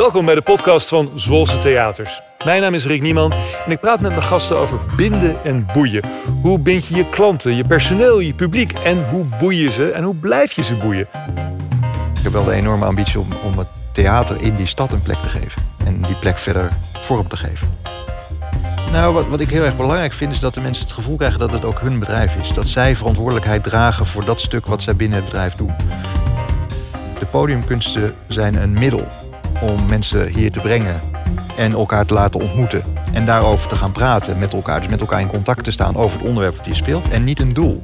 Welkom bij de podcast van Zwolse Theaters. Mijn naam is Rick Nieman en ik praat met mijn gasten over binden en boeien. Hoe bind je je klanten, je personeel, je publiek en hoe boei je ze en hoe blijf je ze boeien? Ik heb wel de enorme ambitie om, om het theater in die stad een plek te geven. En die plek verder vorm te geven. Nou, wat, wat ik heel erg belangrijk vind, is dat de mensen het gevoel krijgen dat het ook hun bedrijf is. Dat zij verantwoordelijkheid dragen voor dat stuk wat zij binnen het bedrijf doen. De podiumkunsten zijn een middel om mensen hier te brengen en elkaar te laten ontmoeten. En daarover te gaan praten met elkaar. Dus met elkaar in contact te staan over het onderwerp dat hier speelt. En niet een doel.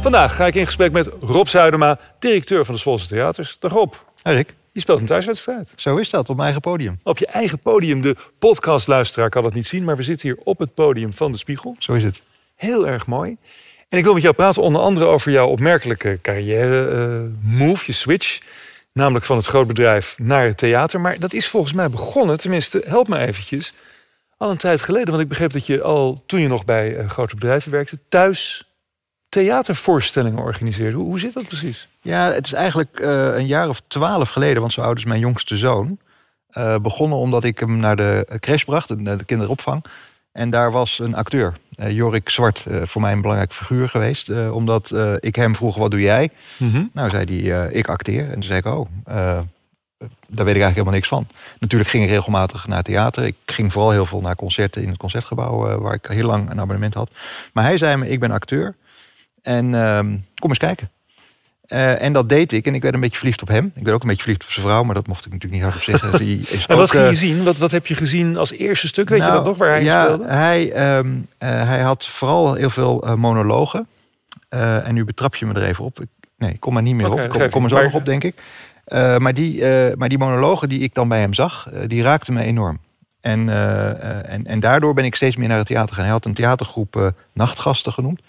Vandaag ga ik in gesprek met Rob Zuidema, directeur van de Zwolse Theaters. Dag Rob. Hey Rick. Je speelt een thuiswedstrijd. Zo is dat, op mijn eigen podium. Op je eigen podium. De podcastluisteraar kan het niet zien, maar we zitten hier op het podium van de Spiegel. Zo is het. Heel erg mooi. En ik wil met jou praten onder andere over jouw opmerkelijke carrière uh, move, je switch. Namelijk van het grootbedrijf naar het theater. Maar dat is volgens mij begonnen, tenminste, help me eventjes, al een tijd geleden. Want ik begreep dat je al toen je nog bij uh, grote bedrijven werkte, thuis theatervoorstellingen organiseerde. Hoe, hoe zit dat precies? Ja, het is eigenlijk uh, een jaar of twaalf geleden, want zo oud is mijn jongste zoon. begonnen omdat ik hem naar de crash bracht, de kinderopvang. En daar was een acteur, uh, Jorik Zwart, uh, voor mij een belangrijk figuur geweest. Uh, omdat ik hem vroeg, wat doe jij? Mm -hmm. Nou, zei hij, ik acteer. En toen zei ik, oh, daar weet ik eigenlijk helemaal niks van. Natuurlijk ging ik regelmatig naar theater. Ik ging vooral heel veel naar concerten in het Concertgebouw... waar ik heel lang een abonnement had. Maar hij zei me, ik ben acteur. En ehm, kom eens kijken. Uh, en dat deed ik. En ik werd een beetje verliefd op hem. Ik werd ook een beetje verliefd op zijn vrouw, maar dat mocht ik natuurlijk niet hardop zeggen. Die is en wat ook, ging je zien? Wat, wat heb je gezien als eerste stuk? Weet nou, je dat nog, waar hij ja, speelde? Hij, um, uh, hij had vooral heel veel uh, monologen. en nu betrap je me er even op. Ik, nee, ik kom er niet meer okay, op. Kom, kom er zo maar... nog op, denk ik. maar, die, maar die monologen die ik dan bij hem zag, die raakten me enorm. En, en, en daardoor ben ik steeds meer naar het theater gegaan. Hij had een theatergroep Nachtgasten genoemd.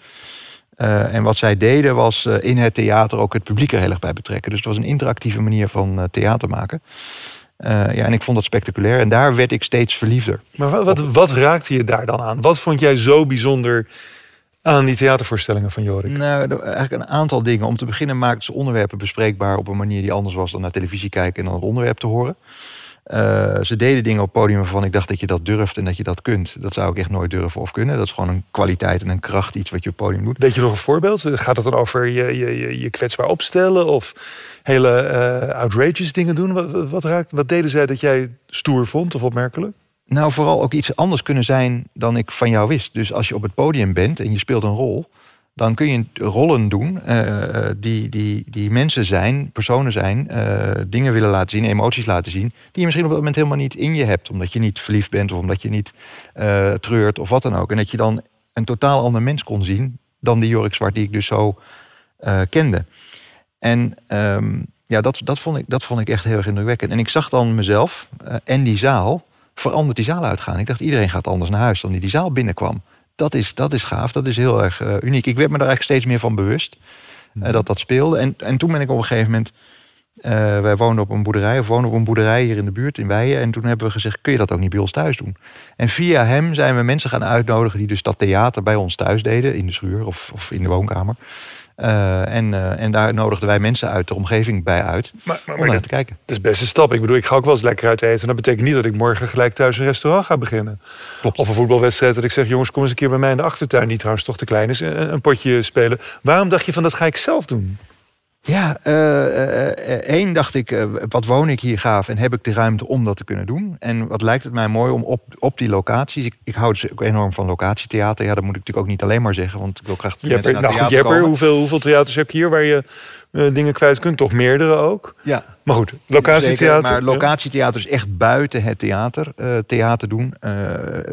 Uh, en wat zij deden was uh, in het theater ook het publiek er heel erg bij betrekken. Dus het was een interactieve manier van uh, theater maken. ja, en ik vond dat spectaculair. En daar werd ik steeds verliefder. Maar wat, wat, wat raakte je daar dan aan? Wat vond jij zo bijzonder aan die theatervoorstellingen van Jorik? Nou, eigenlijk een aantal dingen. Om te beginnen maakten ze onderwerpen bespreekbaar op een manier die anders was dan naar televisie kijken en dan het onderwerp te horen. Uh, ze deden dingen op podium waarvan ik dacht dat je dat durft en dat je dat kunt. Dat zou ik echt nooit durven of kunnen. Dat is gewoon een kwaliteit en een kracht, iets wat je op podium doet. Weet je nog een voorbeeld? Gaat het dan over je, je, je kwetsbaar opstellen of hele uh, outrageous dingen doen? Wat, wat, raakt, wat deden zij dat jij stoer vond of opmerkelijk? Nou, vooral ook iets anders kunnen zijn dan ik van jou wist. Dus als je op het podium bent en je speelt een rol dan kun je rollen doen uh, die, die, die mensen zijn, personen zijn, uh, dingen willen laten zien, emoties laten zien, die je misschien op dat moment helemaal niet in je hebt, omdat je niet verliefd bent of omdat je niet treurt of wat dan ook. En dat je dan een totaal ander mens kon zien dan die Jorik Zwart die ik dus zo kende. En um, ja, dat, dat, vond ik, dat vond ik echt heel erg indrukwekkend. En ik zag dan mezelf en die zaal, veranderd die zaal uitgaan. Ik dacht, iedereen gaat anders naar huis dan die die zaal binnenkwam dat is, dat is gaaf, dat is heel erg uh, uniek. Ik werd me daar eigenlijk steeds meer van bewust uh, dat dat speelde. En, en toen ben ik op een gegeven moment... Uh, wij woonden op een boerderij, of wonen op een boerderij hier in de buurt in Weijen. En toen hebben we gezegd, kun je dat ook niet bij ons thuis doen? En via hem zijn we mensen gaan uitnodigen die dus dat theater bij ons thuis deden. In de schuur of, of in de woonkamer. Uh, en, uh, en daar nodigden wij mensen uit de omgeving bij uit maar, maar, om naar te kijken. Het is best een stap. Ik bedoel, ik ga ook wel eens lekker uit eten. Dat betekent niet dat ik morgen gelijk thuis een restaurant ga beginnen. Klopt. Of een voetbalwedstrijd dat ik zeg... jongens, kom eens een keer bij mij in de achtertuin... die trouwens toch te klein is, een, een potje spelen. Waarom dacht je van, dat ga ik zelf doen? Ja, uh, één dacht ik, wat woon ik hier gaaf en heb ik de ruimte om dat te kunnen doen? En wat lijkt het mij mooi om op, op die locaties... Ik, ik hou dus ook enorm van locatietheater. Ja, dat moet ik natuurlijk ook niet alleen maar zeggen, want ik wil graag Jepper, nou, Jepper, hoeveel, hoeveel theaters heb je hier waar je uh, dingen kwijt kunt? Toch meerdere ook? Ja. Maar goed, locatietheater. Zeker, maar locatietheater is echt buiten het theater, uh, theater doen. Uh,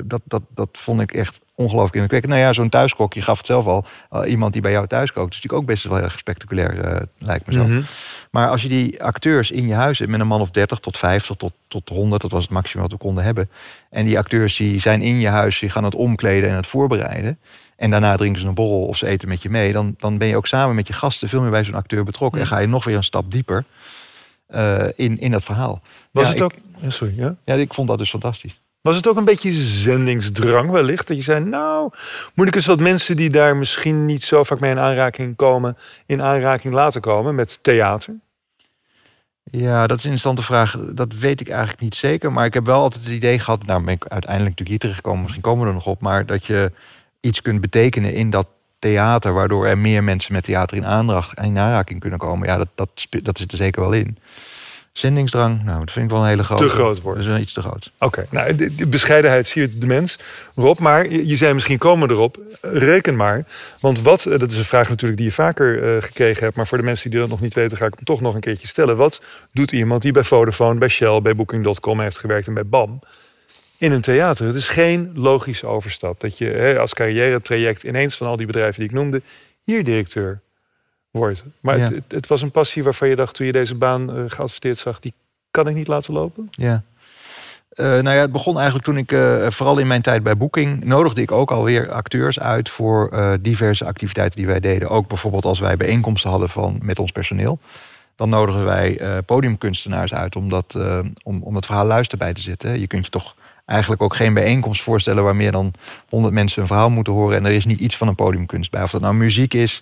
dat, dat, dat vond ik echt ongelooflijk indrukwekkend. Nou ja, zo'n thuiskok, je gaf het zelf al. Iemand die bij jou thuis kookt, is natuurlijk ook best wel heel erg spectaculair, lijkt me zo. Mm -hmm. Maar als je die acteurs in je huis hebt met een man of 30 tot 50 tot, tot 100, dat was het maximum wat we konden hebben. En die acteurs die zijn in je huis, die gaan het omkleden en het voorbereiden en daarna drinken ze een borrel of ze eten met je mee, dan, dan ben je ook samen met je gasten veel meer bij zo'n acteur betrokken. En ga je nog weer een stap dieper uh, in, in dat verhaal. Was ja, het ook? Ik, sorry, ja? ja, ik vond dat dus fantastisch. Was het ook een beetje zendingsdrang wellicht? Dat je zei, nou, moet ik eens wat mensen die daar misschien niet zo vaak mee in aanraking komen, in aanraking laten komen met theater? Ja, dat is een interessante vraag. Dat weet ik eigenlijk niet zeker. Maar ik heb wel altijd het idee gehad, nou ben ik uiteindelijk natuurlijk hier terechtgekomen, misschien komen we er nog op, maar dat je iets kunt betekenen in dat theater, waardoor er meer mensen met theater in, aandacht, in aanraking kunnen komen. Ja, dat, dat, dat zit er zeker wel in. Zendingsdrang, nou, dat vind ik wel een hele grote. Te groot wordt. Dat is iets te groot. Oké, nou, de, bescheidenheid siert de mens. Rob, maar je, je zei misschien komen erop. Reken maar. Want wat, eh, dat is een vraag natuurlijk die je vaker uh, gekregen hebt... maar voor de mensen die dat nog niet weten, ga ik hem toch nog een keertje stellen. Wat doet iemand die bij Vodafone, bij Shell, bij Booking.com heeft gewerkt... en bij BAM in een theater? Het is geen logische overstap. Dat je hè, als carrière traject ineens van al die bedrijven die ik noemde... hier directeur wordt. Maar het, het, was een passie waarvan je dacht toen je deze baan uh, geadverteerd zag, die kan ik niet laten lopen? Ja. Uh, nou ja, het begon eigenlijk toen ik, uh, vooral in mijn tijd bij Booking, nodigde ik ook alweer acteurs uit voor diverse activiteiten die wij deden. Ook bijvoorbeeld als wij bijeenkomsten hadden van, met ons personeel. Dan nodigen wij podiumkunstenaars uit om, dat, om, om het verhaal luister bij te zetten. Je kunt je toch eigenlijk ook geen bijeenkomst voorstellen waar meer dan 100 mensen een verhaal moeten horen. En er is niet iets van een podiumkunst bij. Of dat nou muziek is,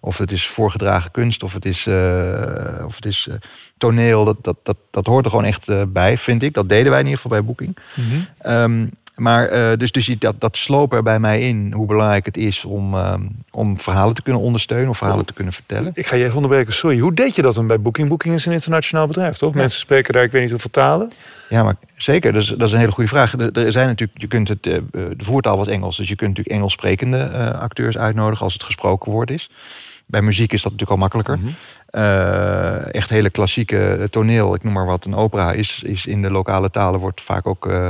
of het is voorgedragen kunst, of het is, uh, of het is uh, toneel. Dat, dat, dat, dat hoort er gewoon echt uh, bij, vind ik. Dat deden wij in ieder geval bij Booking. Mm -hmm. um, maar uh, dus, dus dat, dat sloop er bij mij in hoe belangrijk het is om, uh, om verhalen te kunnen ondersteunen of verhalen te kunnen vertellen. Ik ga je even onderbreken, sorry. Hoe deed je dat dan bij Booking? Booking is een internationaal bedrijf, toch? Ja. Mensen spreken daar, ik weet niet hoeveel talen. Ja, maar zeker. Dat is, dat is een hele goede vraag. Er, er zijn natuurlijk, je kunt het, uh, de voertaal was Engels, dus je kunt natuurlijk Engels sprekende acteurs uitnodigen als het gesproken woord is. Bij muziek is dat natuurlijk al makkelijker. Mm -hmm. uh, echt hele klassieke toneel, ik noem maar wat, een opera is, is in de lokale talen wordt vaak ook uh,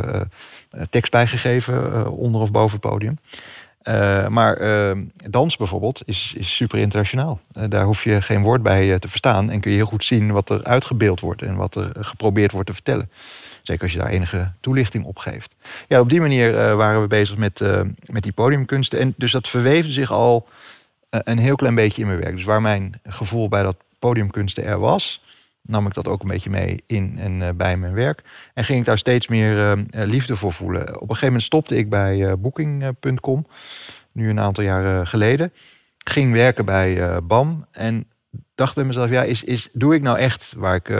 tekst bijgegeven uh, onder of boven het podium. maar dans bijvoorbeeld is, is super internationaal. daar hoef je geen woord bij te verstaan en kun je heel goed zien wat er uitgebeeld wordt en wat er geprobeerd wordt te vertellen. Zeker als je daar enige toelichting op geeft. Ja, op die manier waren we bezig met, met die podiumkunsten. En dus dat verweefde zich al een heel klein beetje in mijn werk. Dus waar mijn gevoel bij dat podiumkunsten er was, nam ik dat ook een beetje mee in en uh, bij mijn werk. En ging ik daar steeds meer uh, liefde voor voelen. Op een gegeven moment stopte ik bij Booking.com, nu een aantal jaren geleden. Ging werken bij BAM en dacht bij mezelf, ja, is, is, doe ik nou echt waar ik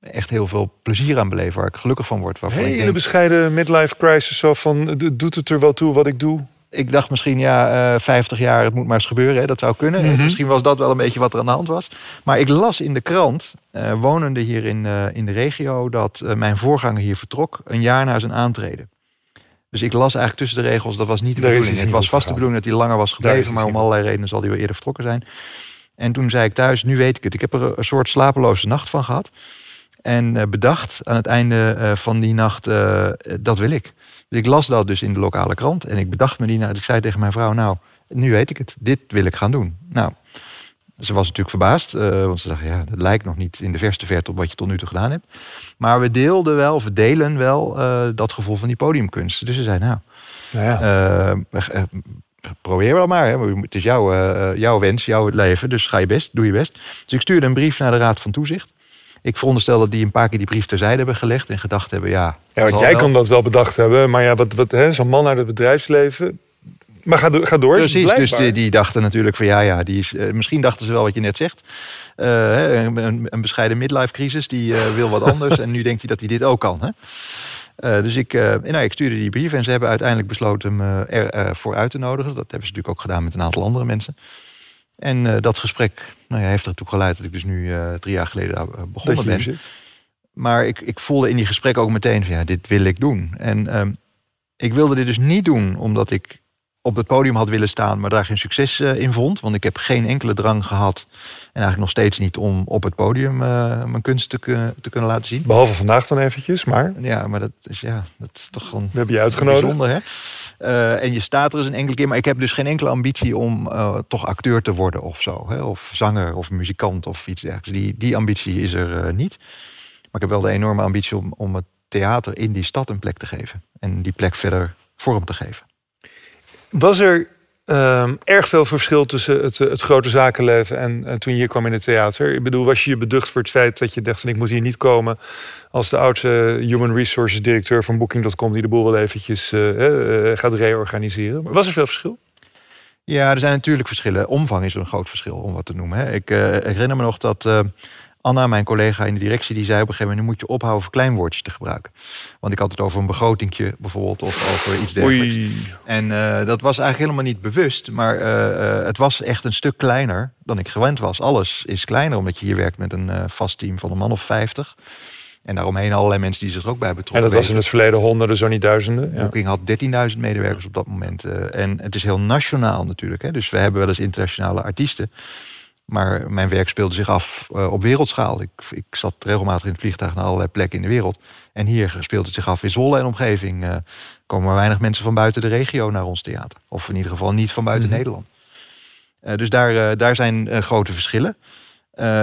echt heel veel plezier aan beleef, waar ik gelukkig van word. Hey, ik denk, bescheiden midlife crisis, zo van, doet het er wel toe wat ik doe? Ik dacht misschien, ja, uh, 50 jaar, het moet maar eens gebeuren. Hè, dat zou kunnen. Mm -hmm. Misschien was dat wel een beetje wat er aan de hand was. Maar ik las in de krant, uh, wonende hier in, uh, in de regio... dat mijn voorganger hier vertrok een jaar na zijn aantreden. Dus ik las eigenlijk tussen de regels, dat was niet de Daar bedoeling. Het was vast de bedoeling dat hij langer was gebleven... maar om allerlei redenen zal hij wel eerder vertrokken zijn. En toen zei ik thuis, nu weet ik het. Ik heb er een soort slapeloze nacht van gehad. En bedacht aan het einde van die nacht, dat wil ik. Dus ik las dat dus in de lokale krant. En ik bedacht me die. Nou, ik zei tegen mijn vrouw: Nou, nu weet ik het. Dit wil ik gaan doen. Nou, ze was natuurlijk verbaasd. Uh, want ze dacht: Ja, dat lijkt nog niet in de verste verte op wat je tot nu toe gedaan hebt. Maar we deelden wel, of delen wel uh, dat gevoel van die podiumkunst. Dus ze zei: Nou, nou ja. uh, probeer wel maar. Hè. Het is jouw, jouw wens, jouw leven. Dus ga je best, doe je best. Dus ik stuurde een brief naar de Raad van Toezicht. Ik veronderstel dat die een paar keer die brief terzijde hebben gelegd en gedacht hebben, ja. Ja, want jij kan dat wel bedacht hebben, maar ja, wat, wat zo'n man uit het bedrijfsleven. Maar ga, ga door. Precies, dus die, die, dachten natuurlijk van ja, ja, die is, uh, misschien dachten ze wel wat je net zegt. Uh, een, een, bescheiden midlife crisis, die uh, wil wat anders en nu denkt hij dat hij dit ook kan. Hè? Uh, dus ik, uh, nou, ik stuurde die brief en ze hebben uiteindelijk besloten hem ervoor uit te nodigen. Dat hebben ze natuurlijk ook gedaan met een aantal andere mensen. En uh, dat gesprek nou ja, heeft ertoe geleid dat ik dus nu uh, drie jaar geleden uh, begonnen ben. Zit. Maar ik, ik voelde in die gesprek ook meteen van ja, dit wil ik doen. En ehm, ik wilde dit dus niet doen omdat ik op het podium had willen staan, maar daar geen succes uh, in vond. Want ik heb geen enkele drang gehad, en eigenlijk nog steeds niet, om op het podium uh, mijn kunst te, te, kunnen laten zien. Behalve vandaag dan eventjes, maar. Ja, maar dat is, ja, dat is toch gewoon. We hebben je uitgenodigd. Bijzonder, hè? Uh, en je staat er eens een enkele keer, maar ik heb dus geen enkele ambitie om toch acteur te worden of zo. Hè? Of zanger of muzikant of iets dergelijks. Die, die ambitie is er niet. Maar ik heb wel de enorme ambitie om, om het theater in die stad een plek te geven. En die plek verder vorm te geven. Was er ehm, erg veel verschil tussen het, het grote zakenleven en, en, toen je hier kwam in het theater. Ik bedoel, was je je beducht voor het feit dat je dacht van ik moet hier niet komen als de oudste human resources directeur van Booking.com die de boel wel eventjes uh, gaat reorganiseren. Was er veel verschil? Ja, er zijn natuurlijk verschillen. Omvang is een groot verschil, om wat te noemen. Hè. Ik, uh, herinner me nog dat Anna, mijn collega in de directie, die zei op een gegeven moment: nu moet je ophouden verkleinwoordjes te gebruiken. Want ik had het over een begrotingje bijvoorbeeld, of over iets dergelijks. Oei. En uh, dat was eigenlijk helemaal niet bewust, maar het was echt een stuk kleiner dan ik gewend was. Alles is kleiner, omdat je hier werkt met een vast team van een man of 50. En daaromheen allerlei mensen die zich er ook bij betrokken. En dat was in het verleden honderden, zo niet duizenden. Ja. Booking had 13.000 medewerkers op dat moment. En het is heel nationaal natuurlijk. Hè. Dus we hebben wel eens internationale artiesten. Maar mijn werk speelde zich af uh, op wereldschaal. Ik, ik, zat regelmatig in het vliegtuig naar allerlei plekken in de wereld. En hier speelt het zich af in Zwolle en omgeving. Uh, komen maar weinig mensen van buiten de regio naar ons theater. Of in ieder geval niet van buiten mm -hmm. Nederland. dus daar, daar zijn grote verschillen.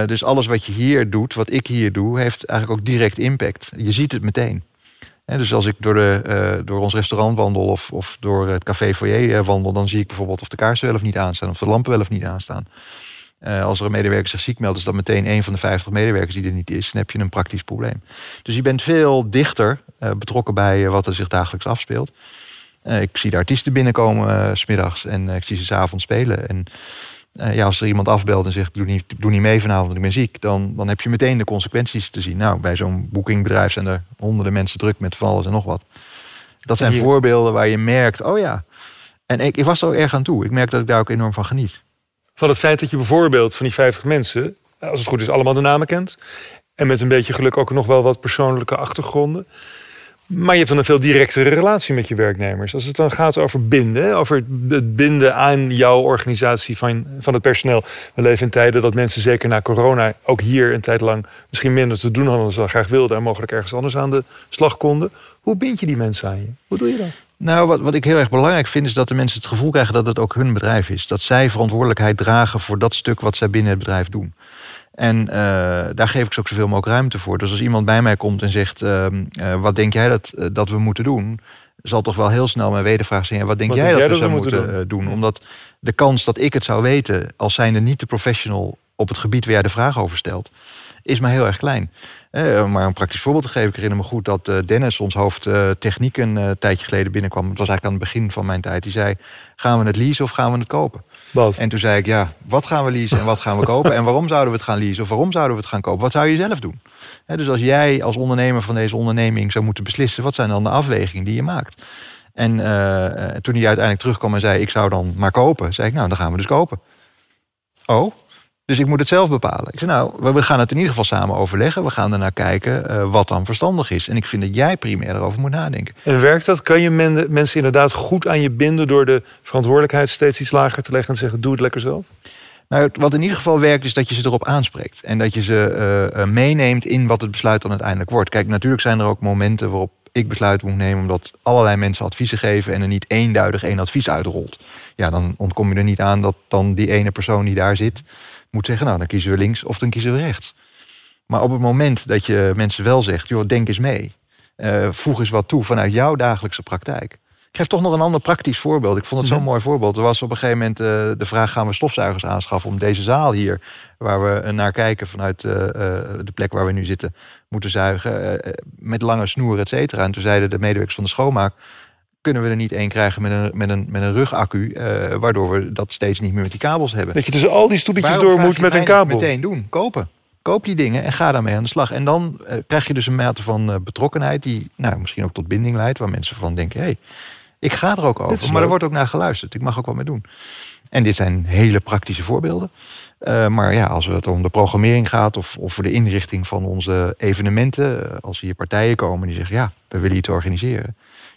Dus alles wat je hier doet, wat ik hier doe, heeft eigenlijk ook direct impact. Je ziet het meteen. En dus als ik door, de, door ons restaurant wandel of, of door het café foyer wandel, dan zie ik bijvoorbeeld of de kaarsen wel of niet aanstaan, of de lampen wel of niet aanstaan. Uh, als er een medewerker zich ziek meldt, is dat meteen een van de 50 medewerkers die er niet is. Dan heb je een praktisch probleem. Dus je bent veel dichter betrokken bij wat er zich dagelijks afspeelt. ik zie de artiesten binnenkomen s smiddags en ik zie ze s'avonds spelen. En ja, als er iemand afbelt en zegt: doe niet, doe niet mee vanavond, ik ben ziek, dan, dan heb je meteen de consequenties te zien. Nou, bij zo'n bookingbedrijf zijn er honderden mensen druk met van alles en nog wat. Dat zijn voorbeelden waar je merkt: oh ja. En ik, ik was er ook erg aan toe. Ik merk dat ik daar ook enorm van geniet. Van het feit dat je bijvoorbeeld van die 50 mensen, als het goed is, allemaal de namen kent. En met een beetje geluk ook nog wel wat persoonlijke achtergronden. Maar je hebt dan een veel directere relatie met je werknemers. Als het dan gaat over binden, over het binden aan jouw organisatie van, van het personeel. We leven in tijden dat mensen, zeker na corona, ook hier een tijd lang misschien minder te doen hadden dan ze graag wilden en mogelijk ergens anders aan de slag konden. Hoe bind je die mensen aan je? Hoe doe je dat? Nou, wat, wat ik heel erg belangrijk vind, is dat de mensen het gevoel krijgen dat het ook hun bedrijf is. Dat zij verantwoordelijkheid dragen voor dat stuk wat zij binnen het bedrijf doen. En uh, daar geef ik ze ook zoveel mogelijk ruimte voor. Dus als iemand bij mij komt en zegt: uh, uh, Wat denk jij dat, dat we moeten doen? Zal toch wel heel snel mijn wedervraag zijn: Wat denk wat jij denk dat we, we moeten doen? doen? Omdat de kans dat ik het zou weten, als zijnde niet de professional op het gebied waar jij de vraag over stelt, is maar heel erg klein. Uh, maar een praktisch voorbeeld te geven. Ik herinner me goed dat uh, Dennis, ons hoofd uh, techniek, een tijdje geleden binnenkwam. Het was eigenlijk aan het begin van mijn tijd. Die zei: Gaan we het leasen of gaan we het kopen? Wat? En toen zei ik, ja, wat gaan we leasen en wat gaan we kopen? en waarom zouden we het gaan leasen of waarom zouden we het gaan kopen? Wat zou je zelf doen? dus als jij als ondernemer van deze onderneming zou moeten beslissen... wat zijn dan de afwegingen die je maakt? En toen hij uiteindelijk terugkwam en zei, ik zou dan maar kopen... zei ik, nou, dan gaan we dus kopen. Oh, dus ik moet het zelf bepalen. Ik zei, nou, we gaan het in ieder geval samen overleggen. We gaan ernaar kijken uh, wat dan verstandig is. En ik vind dat jij primair erover moet nadenken. En werkt dat? Kan je men, mensen inderdaad goed aan je binden... door de verantwoordelijkheid steeds iets lager te leggen... en te zeggen, doe het lekker zelf? Nou, wat in ieder geval werkt, is dat je ze erop aanspreekt. En dat je ze uh, meeneemt in wat het besluit dan uiteindelijk wordt. Kijk, natuurlijk zijn er ook momenten waarop ik besluit moet nemen... omdat allerlei mensen adviezen geven... en er niet eenduidig één advies uitrolt. Ja, dan ontkom je er niet aan dat dan die ene persoon die daar zit moet zeggen, nou dan kiezen we links of dan kiezen we rechts. Maar op het moment dat je mensen wel zegt, joh, denk eens mee. Uh, voeg eens wat toe vanuit jouw dagelijkse praktijk. Ik geef toch nog een ander praktisch voorbeeld. Ik vond het zo'n mooi voorbeeld. Er was op een gegeven moment uh, de vraag: gaan we stofzuigers aanschaffen om deze zaal hier, waar we naar kijken vanuit uh, de plek waar we nu zitten, moeten zuigen met lange snoeren, et cetera. En toen zeiden de medewerkers van de schoonmaak: kunnen we er niet één krijgen met een, met een, met een rugaccu, waardoor we dat steeds niet meer met die kabels hebben. Dat je dus al die stoeltjes door moet met een kabel. Meteen doen, kopen. Koop die dingen en ga daarmee aan de slag. En dan krijg je dus een mate van uh, betrokkenheid die nou, misschien ook tot binding leidt, waar mensen van denken: hé, hey, ik ga er ook over. Maar er wordt ook naar geluisterd. Ik mag ook wat mee doen. En dit zijn hele praktische voorbeelden. Uh, maar ja, als het om de programmering gaat of, of voor de inrichting van onze evenementen, als hier partijen komen die zeggen: ja, we willen iets organiseren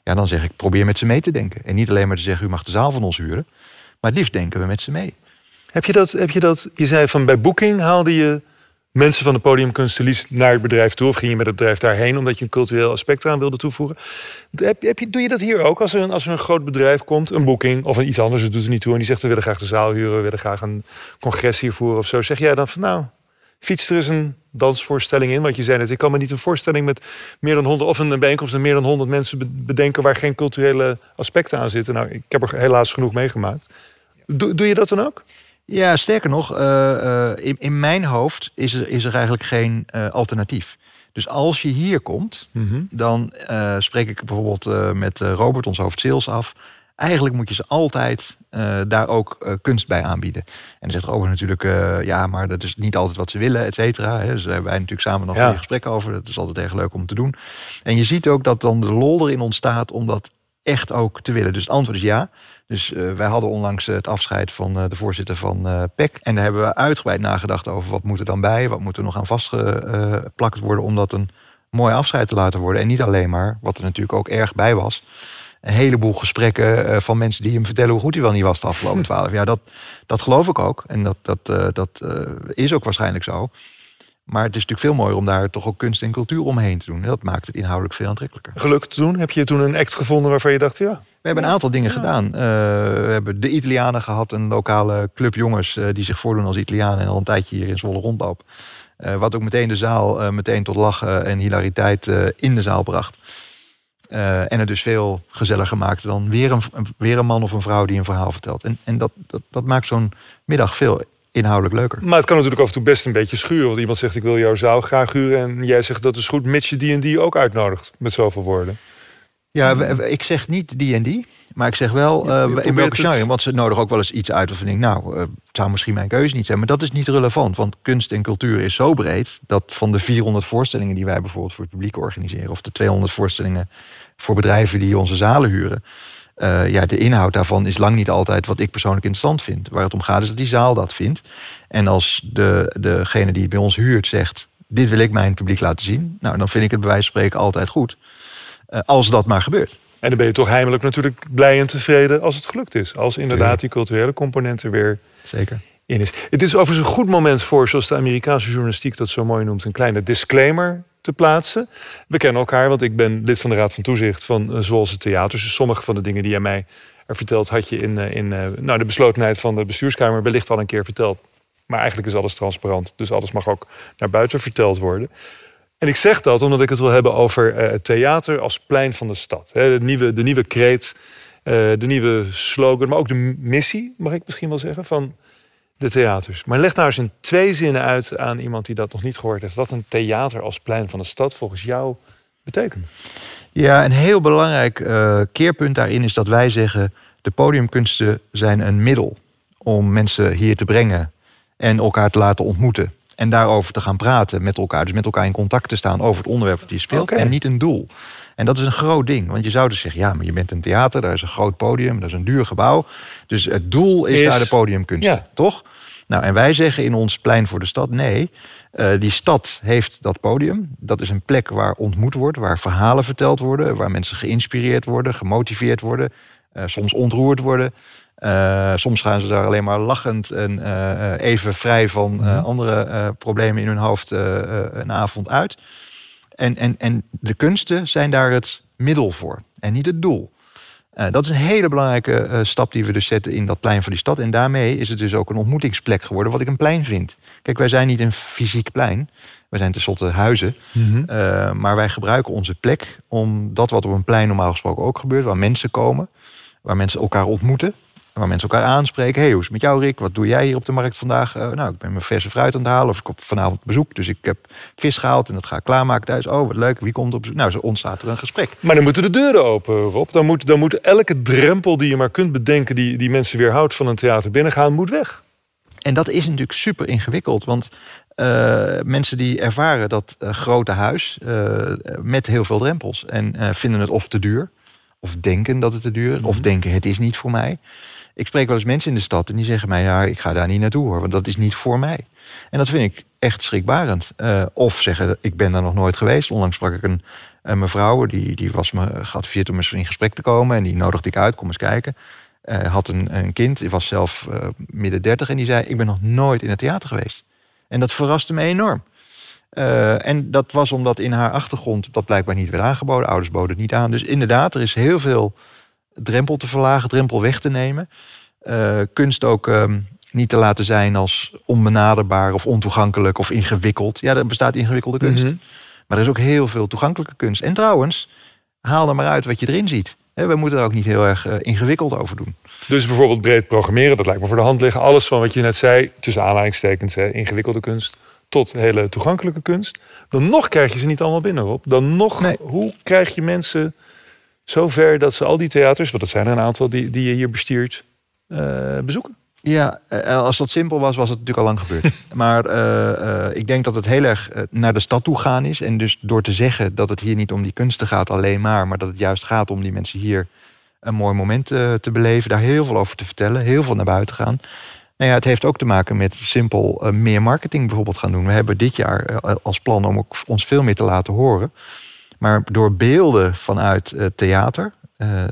ja, dan zeg ik, probeer met ze mee te denken. En niet alleen maar te zeggen, u mag de zaal van ons huren. Maar het liefst denken we met ze mee. Heb je dat, heb je dat, je zei van bij Booking haalde je mensen van de podiumkunst liefst naar het bedrijf toe... of ging je met het bedrijf daarheen omdat je een cultureel aspect eraan wilde toevoegen. Heb, heb je, doe je dat hier ook als er, een, als er een groot bedrijf komt, een Booking... of iets anders, het doet er niet toe... en die zegt we willen graag de zaal huren... we willen graag een congres hier voeren of zo. Zeg jij dan van nou, fiets er eens een dansvoorstelling in? Want je zei net, ik kan me niet een voorstelling met meer dan 100 of een bijeenkomst met meer dan 100 mensen bedenken waar geen culturele aspecten aan zitten. Nou, ik heb er helaas genoeg meegemaakt. Doe, doe je dat dan ook? Ja, sterker nog, uh, in, in, mijn hoofd is er, is er eigenlijk geen uh, alternatief. Dus als je hier komt, mm -hmm. dan spreek ik bijvoorbeeld met Robert, ons hoofd sales, af. Eigenlijk moet je ze altijd daar ook kunst bij aanbieden. En dan zegt Robert natuurlijk, ja, maar dat is niet altijd wat ze willen, et cetera. Dus daar hebben wij natuurlijk samen nog ja. een gesprek over. Dat is altijd erg leuk om te doen. En je ziet ook dat dan de lol erin ontstaat om dat echt ook te willen. Dus het antwoord is ja. Dus uh, wij hadden onlangs het afscheid van uh, de voorzitter van uh, PEC. En daar hebben we uitgebreid nagedacht over wat moet er dan bij, wat moet er nog aan vastgeplakt worden om dat een mooi afscheid te laten worden. En niet alleen maar, wat er natuurlijk ook erg bij was, een heleboel gesprekken van mensen die hem vertellen hoe goed hij wel niet was de afgelopen twaalf jaar. Dat, dat geloof ik ook. En dat, dat, dat is ook waarschijnlijk zo. Maar het is natuurlijk veel mooier om daar toch ook kunst en cultuur omheen te doen. En dat maakt het inhoudelijk veel aantrekkelijker. Gelukt te doen? Heb je toen een act gevonden waarvan je dacht, ja... We hebben een aantal dingen gedaan. Uh, we hebben de Italianen gehad, een lokale club jongens... Uh, die zich voordoen als Italianen en al een tijdje hier in Zwolle rondlopen. Uh, wat ook meteen de zaal meteen tot lachen en hilariteit in de zaal bracht. en het dus veel gezelliger maakte dan weer een, weer een man of een vrouw die een verhaal vertelt. En, en dat, dat, dat maakt zo'n middag veel inhoudelijk leuker. Maar het kan natuurlijk af en toe best een beetje schuren. Want iemand zegt ik wil jouw zaal graag huren. En jij zegt dat is goed, mits je die en die ook uitnodigt. Met zoveel woorden. Ja, ik zeg niet die en die. Maar ik zeg wel uh, in welke genre. Want ze nodigen ook wel eens iets uit. Of ik denk, nou, uh, het zou misschien mijn keuze niet zijn. Maar dat is niet relevant. Want kunst en cultuur is zo breed. Dat van de 400 voorstellingen die wij bijvoorbeeld voor het publiek organiseren. Of de 200 voorstellingen voor bedrijven die onze zalen huren. Uh, ja, de inhoud daarvan is lang niet altijd wat ik persoonlijk interessant vind. Waar het om gaat is dat die zaal dat vindt. En als de, degene die het bij ons huurt zegt... dit wil ik mijn publiek laten zien... nou, dan vind ik het bij wijze van spreken altijd goed. Uh, als dat maar gebeurt. En dan ben je toch heimelijk natuurlijk blij en tevreden als het gelukt is. Als inderdaad die culturele component er weer Zeker. in is. Het is overigens een goed moment voor, zoals de Amerikaanse journalistiek dat zo mooi noemt... een kleine disclaimer te plaatsen. We kennen elkaar, want ik ben lid van de Raad van Toezicht van uh, Zwolse Theaters. Dus sommige van de dingen die jij mij er vertelt, had je in, uh, in uh, nou, de beslotenheid van de bestuurskamer wellicht al een keer verteld. Maar eigenlijk is alles transparant, dus alles mag ook naar buiten verteld worden. En ik zeg dat omdat ik het wil hebben over het theater als plein van de stad. de, nieuwe, de nieuwe kreet, de nieuwe slogan, maar ook de missie, mag ik misschien wel zeggen, van de theaters. Maar leg nou eens in twee zinnen uit aan iemand die dat nog niet gehoord heeft. Wat een theater als plein van de stad volgens jou betekent. Ja, een heel belangrijk uh, keerpunt daarin is dat wij zeggen... de podiumkunsten zijn een middel om mensen hier te brengen... en elkaar te laten ontmoeten. En daarover te gaan praten met elkaar. Dus met elkaar in contact te staan over het onderwerp dat je speelt. Okay. En niet een doel. En dat is een groot ding. Want je zou dus zeggen, ja, maar je bent een theater, daar is een groot podium, dat is een duur gebouw. Dus het doel is, daar de podiumkunst, ja. toch? Nou, en wij zeggen in ons plein voor de stad, nee, uh, die stad heeft dat podium. Dat is een plek waar ontmoet wordt, waar verhalen verteld worden, waar mensen geïnspireerd worden, gemotiveerd worden, uh, soms ontroerd worden. Uh, soms gaan ze daar alleen maar lachend en even vrij van -hmm. andere problemen in hun hoofd een avond uit. En, en, en de kunsten zijn daar het middel voor en niet het doel. Uh, dat is een hele belangrijke uh, stap die we dus zetten in dat plein van die stad. En daarmee is het dus ook een ontmoetingsplek geworden, wat ik een plein vind. Kijk, wij zijn niet een fysiek plein. We zijn tenslotte huizen. Mm -hmm. uh, maar wij gebruiken onze plek om dat wat op een plein normaal gesproken ook gebeurt, waar mensen komen, waar mensen elkaar ontmoeten, waar mensen elkaar aanspreken. hey, hoe is het met jou, Rick? Wat doe jij hier op de markt vandaag? Uh, nou, ik ben mijn verse fruit aan het halen. Of ik heb vanavond bezoek. Dus ik heb vis gehaald en dat ga ik klaarmaken thuis. Oh, wat leuk. Wie komt op bezoek? Nou, zo ontstaat er een gesprek. Maar dan moeten de deuren open, Rob. Dan moet, dan moet elke drempel die je maar kunt bedenken... die, die mensen weerhoudt van een theater binnengaan, moet weg. En dat is natuurlijk super ingewikkeld. Want uh, mensen die ervaren dat uh, grote huis uh, met heel veel drempels... en vinden het of te duur, of denken dat het te duur is... of denken het is niet voor mij... Ik spreek wel eens mensen in de stad en die zeggen mij... ja, ik ga daar niet naartoe hoor, want dat is niet voor mij. En dat vind ik echt schrikbarend. Uh, of zeggen, ik ben daar nog nooit geweest. Onlangs sprak ik een, een mevrouw, die, die was me geadviseerd om eens in gesprek te komen... en die nodigde ik uit, kom eens kijken. Uh, had een, een kind, die was zelf uh, midden dertig... en die zei, ik ben nog nooit in het theater geweest. En dat verraste me enorm. En dat was omdat in haar achtergrond dat blijkbaar niet werd aangeboden. Ouders boden het niet aan. Dus inderdaad, er is heel veel drempel te verlagen, drempel weg te nemen. Uh, kunst ook um, niet te laten zijn als onbenaderbaar of ontoegankelijk of ingewikkeld. Ja, er bestaat ingewikkelde kunst. Mm -hmm. Maar er is ook heel veel toegankelijke kunst. En trouwens, haal er maar uit wat je erin ziet. We moeten er ook niet heel erg ingewikkeld over doen. Dus bijvoorbeeld breed programmeren, dat lijkt me voor de hand liggen. Alles van wat je net zei, tussen aanhalingstekens, hè, ingewikkelde kunst tot hele toegankelijke kunst. Dan nog krijg je ze niet allemaal binnen op. Dan nog, hoe krijg je mensen zover dat ze al die theaters, want dat zijn er een aantal die, die je hier bestiert, uh, bezoeken? Ja, eh, als dat simpel was, was het natuurlijk al lang gebeurd. maar uh, ik denk dat het heel erg naar de stad toe gaan is. En dus door te zeggen dat het hier niet om die kunsten gaat alleen maar... maar dat het juist gaat om die mensen hier een mooi moment te beleven... daar heel veel over te vertellen, heel veel naar buiten gaan... Nou ja, het heeft ook te maken met simpel meer marketing bijvoorbeeld gaan doen. We hebben dit jaar als plan om ook ons veel meer te laten horen. Maar door beelden vanuit theater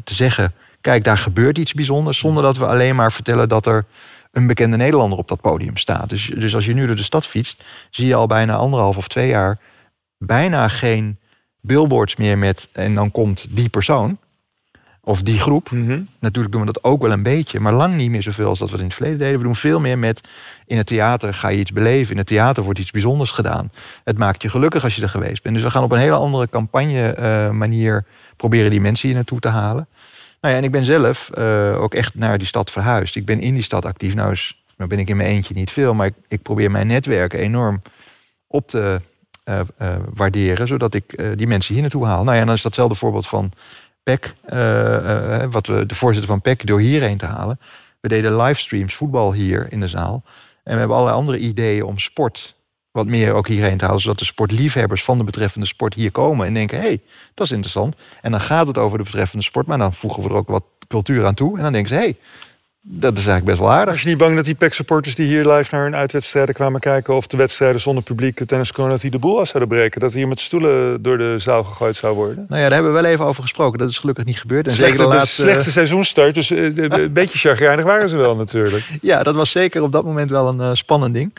te zeggen kijk, daar gebeurt iets bijzonders. Zonder dat we alleen maar vertellen dat er een bekende Nederlander op dat podium staat. Dus, dus als je nu door de stad fietst, zie je al bijna anderhalf of twee jaar bijna geen billboards meer met en dan komt die persoon of die groep. Mhm. Natuurlijk doen we dat ook wel een beetje, maar lang niet meer zoveel als dat we in het verleden deden. We doen veel meer met in het theater ga je iets beleven. In het theater wordt iets bijzonders gedaan. Het maakt je gelukkig als je er geweest bent. Dus we gaan op een hele andere campagne uh, manier proberen die mensen hier naartoe te halen. Nou ja, en ik ben zelf uh, ook echt naar die stad verhuisd. Ik ben in die stad actief. Nou, is, nou ben ik in mijn eentje niet veel, maar ik, ik probeer mijn netwerk enorm op te uh, waarderen, zodat ik die mensen hier naartoe haal. Nou ja, en dan is datzelfde voorbeeld van PEC, wat we de voorzitter van PEC door hierheen te halen. We deden livestreams voetbal hier in de zaal. En we hebben allerlei andere ideeën om sport wat meer ook hierheen te halen. Zodat de sportliefhebbers van de betreffende sport hier komen en denken: hé, hey, dat is interessant. En dan gaat het over de betreffende sport, maar dan voegen we er ook wat cultuur aan toe. En dan denken ze: hé, hey, dat is eigenlijk best wel aardig. Als je niet bang dat die PEC-supporters die hier live naar hun uitwedstrijden kwamen kijken... of de wedstrijden zonder publiek, tennis dat die de boel af zouden breken... dat hier met stoelen door de zaal gegooid zou worden? Nou ja, daar hebben we wel even over gesproken. Dat is gelukkig niet gebeurd. En slechte, zeker de laatste... slechte seizoenstart, dus eh, een beetje chagrijnig waren ze wel natuurlijk. Ja, dat was zeker op dat moment wel een uh, spannend ding.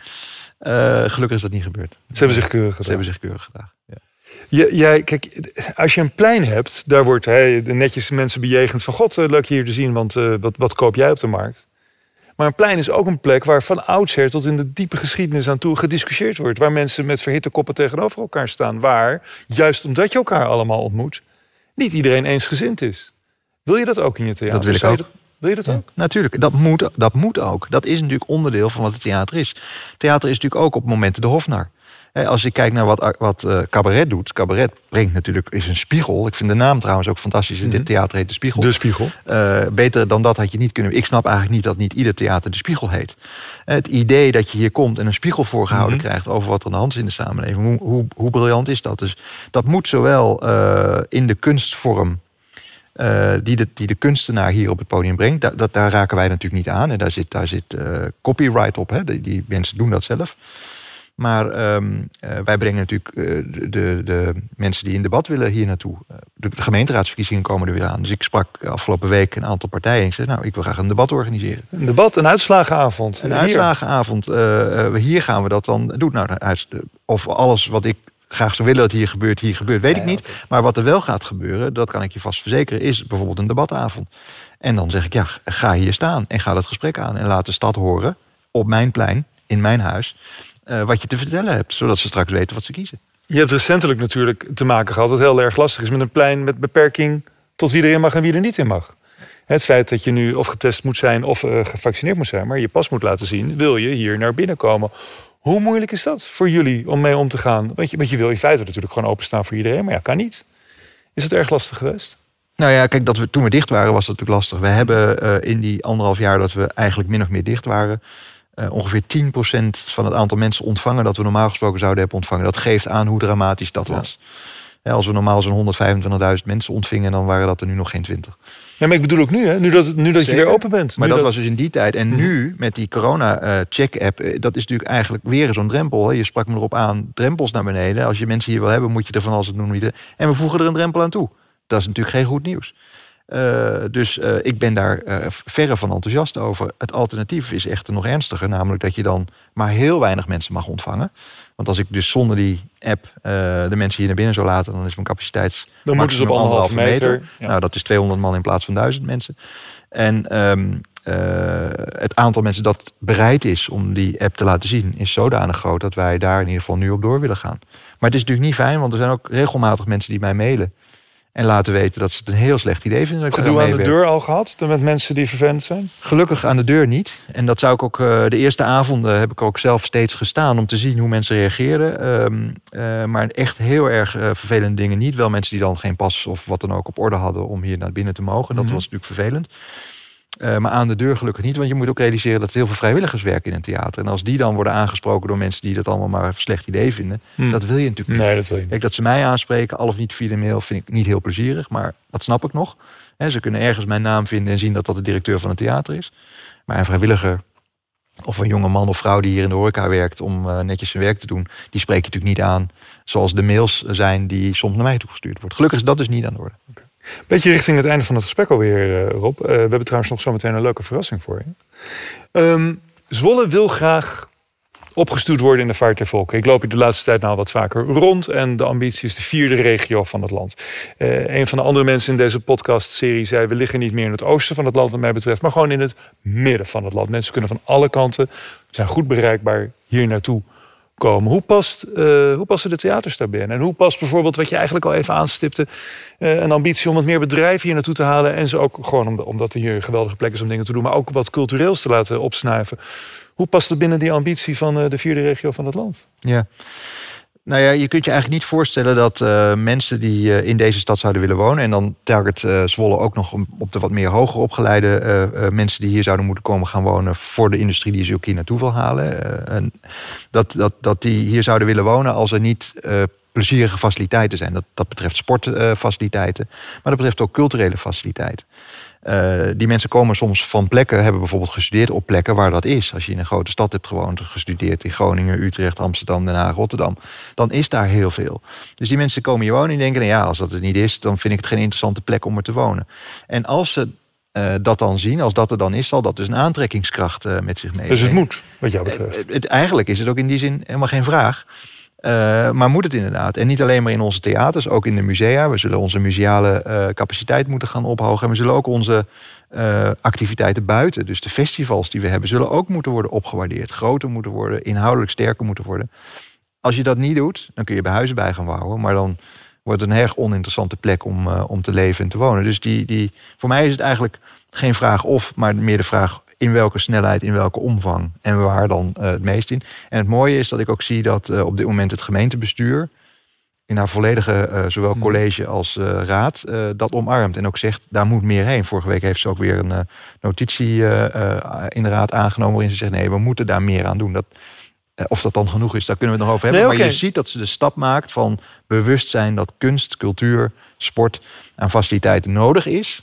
Uh, gelukkig is dat niet gebeurd. Ze hebben zich keurig gedaan. Ze hebben zich keurig gedaan. Ja. Jij, kijk, als je een plein hebt, daar wordt hey, netjes mensen bejegend van God, eh, leuk je hier te zien, want uh, wat, wat koop jij op de markt? Maar een plein is ook een plek waar van oudsher tot in de diepe geschiedenis aan toe gediscussieerd wordt. Waar mensen met verhitte koppen tegenover elkaar staan. Waar, juist omdat je elkaar allemaal ontmoet, niet iedereen eensgezind is. Wil je dat ook in je theater? Dat wil ik ook. Wil je dat ook? Natuurlijk, dat moet, dat moet ook. Dat is natuurlijk onderdeel van wat het theater is. Theater is natuurlijk ook op momenten de hofnar. Als je kijkt naar wat, wat uh, cabaret doet. Cabaret brengt natuurlijk, is een spiegel. Ik vind de naam trouwens ook fantastisch. Dit mhm. theater heet De Spiegel. De Spiegel. Uh, beter dan dat had je niet kunnen. Ik snap eigenlijk niet dat niet ieder theater De Spiegel heet. Het idee dat je hier komt en een spiegel voorgehouden mm krijgt... over wat er aan de hand is in de samenleving. Hoe, hoe, hoe briljant is dat? Dus dat moet zowel uh, in de kunstvorm uh, die, de, die de kunstenaar hier op het podium brengt. Da, dat, daar raken wij natuurlijk niet aan. En daar zit, daar zit uh, copyright op. Hè. Die, die, mensen doen dat zelf. Maar um, uh, wij brengen natuurlijk de, de, de, mensen die in debat willen hier naartoe. De, de, gemeenteraadsverkiezingen komen er weer aan. Dus ik sprak afgelopen week een aantal partijen. En ik zei, nou, ik wil graag een debat organiseren. Een debat, een uitslagenavond. Een hier. uitslagenavond. hier gaan we dat dan doen. Nou, of alles wat ik graag zou willen dat hier gebeurt, hier gebeurt, weet ik niet. Maar wat er wel gaat gebeuren, dat kan ik je vast verzekeren, is bijvoorbeeld een debatavond. En dan zeg ik, ja, ga hier staan en ga dat gesprek aan. En laat de stad horen, op mijn plein, in mijn huis, uh, wat je te vertellen hebt. Zodat ze straks weten wat ze kiezen. Je hebt recentelijk natuurlijk te maken gehad, wat heel erg lastig is met een plein met beperking tot wie erin mag en wie er niet in mag. Het feit dat je nu of getest moet zijn of uh, gevaccineerd moet zijn, maar je pas moet laten zien, wil je hier naar binnen komen. Hoe moeilijk is dat voor jullie om mee om te gaan? Want je, want je wil in feite natuurlijk gewoon openstaan voor iedereen, maar ja, kan niet. Is het erg lastig geweest? Nou ja, kijk, dat we, toen we dicht waren was dat natuurlijk lastig. We hebben uh, in die anderhalf jaar dat we eigenlijk min of meer dicht waren... Uh, ongeveer 10% van het aantal mensen ontvangen... dat we normaal gesproken zouden hebben ontvangen. Dat geeft aan hoe dramatisch dat was. Ja, als we normaal zo'n 125.000 mensen ontvingen... dan waren dat er nu nog geen 20. Ja, maar ik bedoel ook nu, hè? nu dat, nu dat je weer open bent. Maar dat, was dus in die tijd. En nu, met die corona-check-app, eh, dat is natuurlijk eigenlijk weer zo'n drempel. Hè? Je sprak me erop aan, drempels naar beneden. Als je mensen hier wil hebben, moet je er van alles doen. En we voegen er een drempel aan toe. Dat is natuurlijk geen goed nieuws. Uh, dus uh, ik ben daar uh, verre van enthousiast over. Het alternatief is echter nog ernstiger, namelijk dat je dan maar heel weinig mensen mag ontvangen. Want als ik dus zonder die app uh, de mensen hier naar binnen zou laten, dan is mijn capaciteit. Dan moeten ze op anderhalve meter. meter. Nou, dat is 200 man in plaats van 1000 mensen. En um, uh, het aantal mensen dat bereid is om die app te laten zien, is zodanig groot dat wij daar in ieder geval nu op door willen gaan. Maar het is natuurlijk niet fijn, want er zijn ook regelmatig mensen die mij mailen. En laten weten dat ze het een heel slecht idee vinden. Dat Gedoe aan de deur al gehad met mensen die vervelend zijn? Gelukkig aan de deur niet. En dat zou ik ook eh, de eerste avonden heb ik ook zelf steeds gestaan om te zien hoe mensen reageerden. Ehm, eh, maar echt heel erg eh, vervelende dingen niet. Wel mensen die dan geen pas of wat dan ook op orde hadden om hier naar binnen te mogen. Dat Mhm. was natuurlijk vervelend. Eh, maar aan de deur gelukkig niet, want je moet ook realiseren dat er heel veel vrijwilligers werken in een theater. En als die dan worden aangesproken door mensen die dat allemaal maar een slecht idee vinden, Hm. dat wil je natuurlijk niet. Dat wil je niet. Kijk, dat ze mij aanspreken, al of niet via de mail, vind ik niet heel plezierig, maar dat snap ik nog. Ze kunnen ergens mijn naam vinden en zien dat dat de directeur van het theater is. Maar een vrijwilliger of een jonge man of vrouw die hier in de horeca werkt om eh, netjes zijn werk te doen, die spreek je natuurlijk niet aan zoals de mails zijn die soms naar mij toegestuurd worden. Gelukkig is dat dus niet aan de orde. Beetje richting het einde van het gesprek alweer, eh, Rob. Eh, we hebben trouwens nog zometeen een leuke verrassing voor je. Ehm, Zwolle wil graag opgestuurd worden in de vaart der volken. Ik loop hier de laatste tijd nou wat vaker rond. En de ambitie is de vierde regio van het land. Eh, een van de andere mensen in deze podcastserie zei... we liggen niet meer in het oosten van het land wat mij betreft... maar gewoon in het midden van het land. Mensen kunnen van alle kanten, zijn goed bereikbaar hier naartoe Hoe, past, eh, hoe passen de theaters daarbij? En hoe past bijvoorbeeld, wat je eigenlijk al even aanstipte... eh, een ambitie om wat meer bedrijven hier naartoe te halen... en ze ook gewoon omdat- er hier een geweldige plek is om dingen te doen... maar ook wat cultureels te laten opsnuiven. Hoe past het binnen die ambitie van eh, de vierde regio van het land? Ja. Nou ja, je kunt je eigenlijk niet voorstellen dat eh, mensen die eh, in deze stad zouden willen wonen... en dan target eh, Zwolle ook nog op de wat meer hoger opgeleide mensen... die hier zouden moeten komen gaan wonen voor de industrie die ze ook hier naartoe wil halen. en dat, dat, dat die hier zouden willen wonen als er niet plezierige faciliteiten zijn. Dat, dat betreft sportfaciliteiten, maar dat betreft ook culturele faciliteiten. Eh, die mensen komen soms van plekken, hebben bijvoorbeeld gestudeerd op plekken waar dat is. Als je in een grote stad hebt gewoond, gestudeerd in Groningen, Utrecht, Amsterdam, Den Haag, Rotterdam, dan is daar heel veel. Dus die mensen komen hier wonen en denken, nou ja, als dat het niet is, dan vind ik het geen interessante plek om er te wonen. En als ze eh, dat dan zien, als dat er dan is, zal dat dus een aantrekkingskracht eh, met zich meebrengen. Dus het moet, wat jou betreft. Het- eigenlijk is het ook in die zin helemaal geen vraag. Eh, maar moet het inderdaad. En niet alleen maar in onze theaters, ook in de musea. We zullen onze museale eh, capaciteit moeten gaan ophogen. En we zullen ook onze eh, activiteiten buiten, dus de festivals die we hebben, zullen ook moeten worden opgewaardeerd. Groter moeten worden, inhoudelijk sterker moeten worden. Als je dat niet doet, dan kun je bij huizen bij gaan bouwen. Maar dan wordt het een erg oninteressante plek om, om te leven en te wonen. Dus die, die, voor mij is het eigenlijk geen vraag of, maar meer de vraag in welke snelheid, in welke omvang en waar dan eh, het meest in. En het mooie is dat ik ook zie dat eh, op dit moment het gemeentebestuur in haar volledige eh, zowel Hmm. college als raad dat omarmt en ook zegt daar moet meer heen. Vorige week heeft ze ook weer een notitie in de raad aangenomen waarin ze zegt nee we moeten daar meer aan doen. Dat, of dat dan genoeg is, daar kunnen we het nog over hebben. Nee, Maar je ziet dat ze de stap maakt van bewustzijn dat kunst, cultuur, sport en faciliteiten nodig is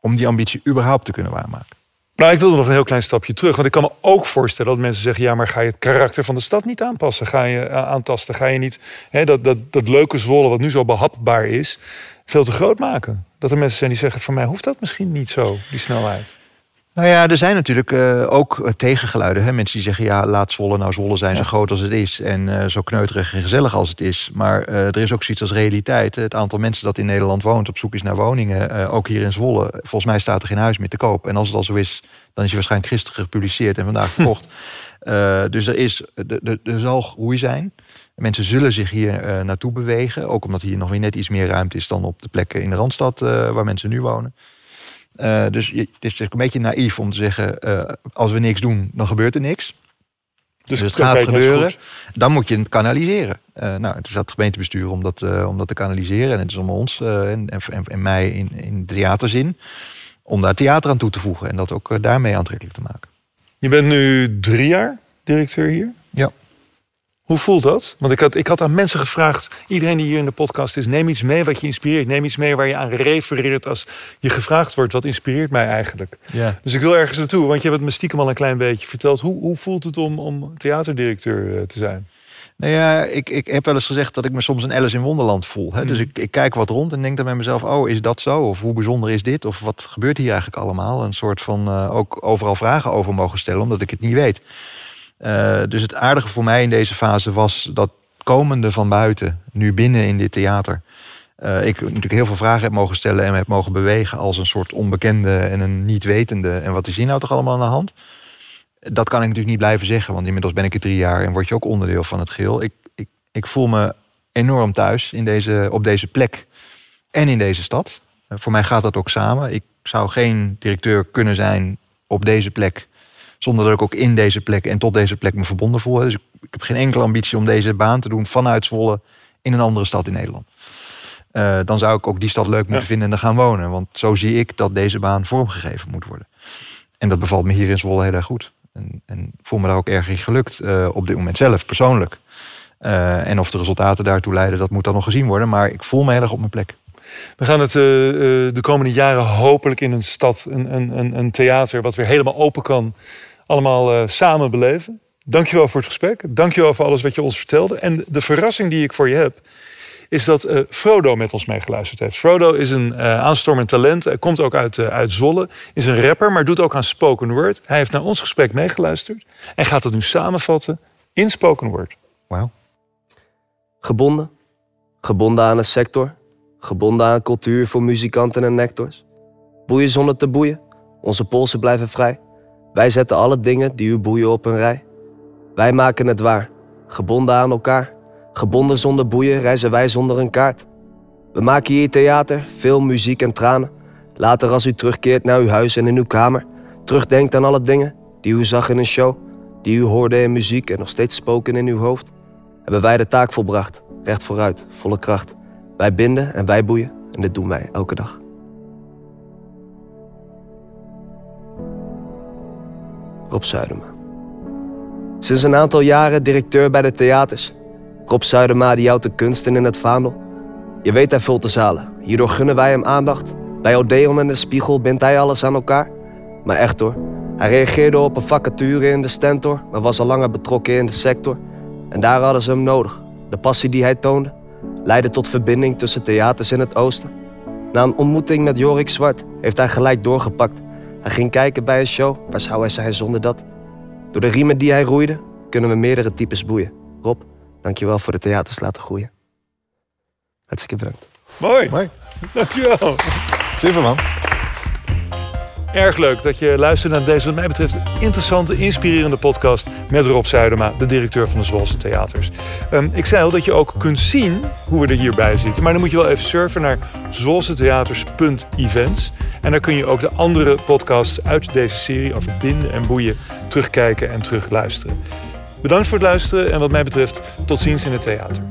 om die ambitie überhaupt te kunnen waarmaken. Nou, ik wilde nog een heel klein stapje terug. Want ik kan me ook voorstellen dat mensen zeggen... ja, maar ga je het karakter van de stad niet aanpassen? Ga je eh, aantasten? Ga je niet hè, dat, dat, dat leuke Zwolle, wat nu zo behapbaar is... veel te groot maken? Dat er mensen zijn die zeggen... van mij hoeft dat misschien niet zo, die snelheid. Nou ja, er zijn natuurlijk eh, ook eh, tegengeluiden. Hè? Mensen die zeggen, ja, laat Zwolle nou Zwolle zijn, zo groot als het is. En eh, zo kneuterig en gezellig als het is. Maar er is ook zoiets als realiteit. Het aantal mensen dat in Nederland woont, op zoek is naar woningen. ook hier in Zwolle. Volgens mij staat er geen huis meer te koop. En als het al zo is, dan is je waarschijnlijk gisteren gepubliceerd en vandaag verkocht. Dus er, is, er, er- zal groei zijn. Mensen zullen zich hier naartoe bewegen. Ook omdat hier nog weer net iets meer ruimte is dan op de plekken in de Randstad waar mensen nu wonen. Eh, dus het is een beetje naïef om te zeggen, eh, als we niks doen, dan gebeurt er niks. Dus, het gaat gebeuren. Dan moet je het kanaliseren. Eh, nou, het is aan het gemeentebestuur om dat, om dat te kanaliseren. En het is om ons en, en, en mij in, in theaterzin om daar theater aan toe te voegen. En dat ook daarmee aantrekkelijk te maken. Je bent nu drie jaar directeur hier. Ja. Hoe voelt dat? Want ik had, ik had aan mensen gevraagd, iedereen die hier in de podcast is, neem iets mee wat je inspireert. Neem iets mee waar je aan refereert als je gevraagd wordt. Wat inspireert mij eigenlijk? Ja. Dus ik wil ergens naartoe, want je hebt het me stiekem al een klein beetje verteld. Hoe, hoe voelt het om, om theaterdirecteur eh, te zijn? Nou ja, ik, ik heb wel eens gezegd dat ik me soms een Alice in Wonderland voel. Hè? Dus Mhm. ik, ik kijk wat rond en denk dan bij mezelf... oh, is dat zo? Of hoe bijzonder is dit? Of wat gebeurt hier eigenlijk allemaal? Een soort van eh, ook overal vragen over mogen stellen... omdat ik het niet weet. Eh, dus het aardige voor mij in deze fase was... dat komende van buiten, nu binnen in dit theater... eh, ik natuurlijk heel veel vragen heb mogen stellen... en heb mogen bewegen als een soort onbekende en een niet wetende. En wat is hier nou toch allemaal aan de hand? dat kan ik natuurlijk niet blijven zeggen, want inmiddels ben ik er drie jaar en word je ook onderdeel van het geheel. Ik, ik, ik voel me enorm thuis in deze, op deze plek. en in deze stad. Eh, voor mij gaat dat ook samen. Ik zou geen directeur kunnen zijn op deze plek zonder dat ik ook in deze plek en tot deze plek me verbonden voel. Dus ik, ik heb geen enkele ambitie om deze baan te doen vanuit Zwolle in een andere stad in Nederland. Uh, dan zou ik ook die stad leuk moeten vinden en daar gaan wonen. Want zo zie ik dat deze baan vormgegeven moet worden. En dat bevalt me hier in Zwolle heel erg goed. En, en voel me daar ook erg in gelukt uh, op dit moment zelf, persoonlijk. Uh, en of de resultaten daartoe leiden, dat moet dan nog gezien worden. Maar ik voel me heel erg op mijn plek. We gaan het uh, de komende jaren hopelijk in een stad, een, een, een theater... wat weer helemaal open kan, allemaal uh, samen beleven. Dankjewel voor het gesprek. Dankjewel voor alles wat je ons vertelde. En de verrassing die ik voor je heb is dat uh, Frodo met ons meegeluisterd heeft. Frodo is een uh, aanstormend talent. Hij komt ook uit, uh, uit Zolle. Is een rapper, maar doet ook aan spoken word. Hij heeft naar ons gesprek meegeluisterd. En gaat het nu samenvatten in spoken word. Wauw. Gebonden. Gebonden aan een sector. Gebonden aan cultuur voor muzikanten en nectors. Boeien zonder te boeien. Onze polsen blijven vrij. Wij zetten alle dingen die u boeien op een rij. Wij maken het waar. Gebonden aan elkaar. Gebonden zonder boeien reizen wij zonder een kaart. We maken hier theater, film, muziek en tranen. Later als u terugkeert naar uw huis en in uw kamer, terugdenkt aan alle dingen die u zag in een show, die u hoorde in muziek en nog steeds spoken in uw hoofd, hebben wij de taak volbracht, recht vooruit, volle kracht. Wij binden en wij boeien en dit doen wij elke dag. Rob Zuidema. Sinds een aantal jaren directeur bij de theaters Rob Zuidema die houdt de kunsten in het vaandel. Je weet hij vult de zalen. Hierdoor gunnen wij hem aandacht. Bij Odeon en de Spiegel bindt hij alles aan elkaar. Maar echt hoor, hij reageerde op een vacature in de Stentor... maar was al langer betrokken in de sector. En daar hadden ze hem nodig. De passie die hij toonde leidde tot verbinding tussen theaters in het oosten. Na een ontmoeting met Jorik Zwart heeft hij gelijk doorgepakt. Hij ging kijken bij een show, waar zou hij zijn zonder dat? Door de riemen die hij roeide, kunnen we meerdere types boeien. Rob, Dankjewel voor de theaters laten groeien. Hartstikke bedankt. Mooi. Mooi. Dankjewel. Super man. Erg leuk dat je luistert naar deze, wat mij betreft, interessante, inspirerende podcast met Rob Zuidema, de directeur van de Zwolse Theaters. Um, ik zei al dat je ook kunt zien hoe we er hierbij zitten, maar dan moet je wel even surfen naar zwolsetheaters.events. En dan kun je ook de andere podcasts uit deze serie over binden en boeien terugkijken en terugluisteren. Bedankt voor het luisteren en wat mij betreft tot ziens in het theater.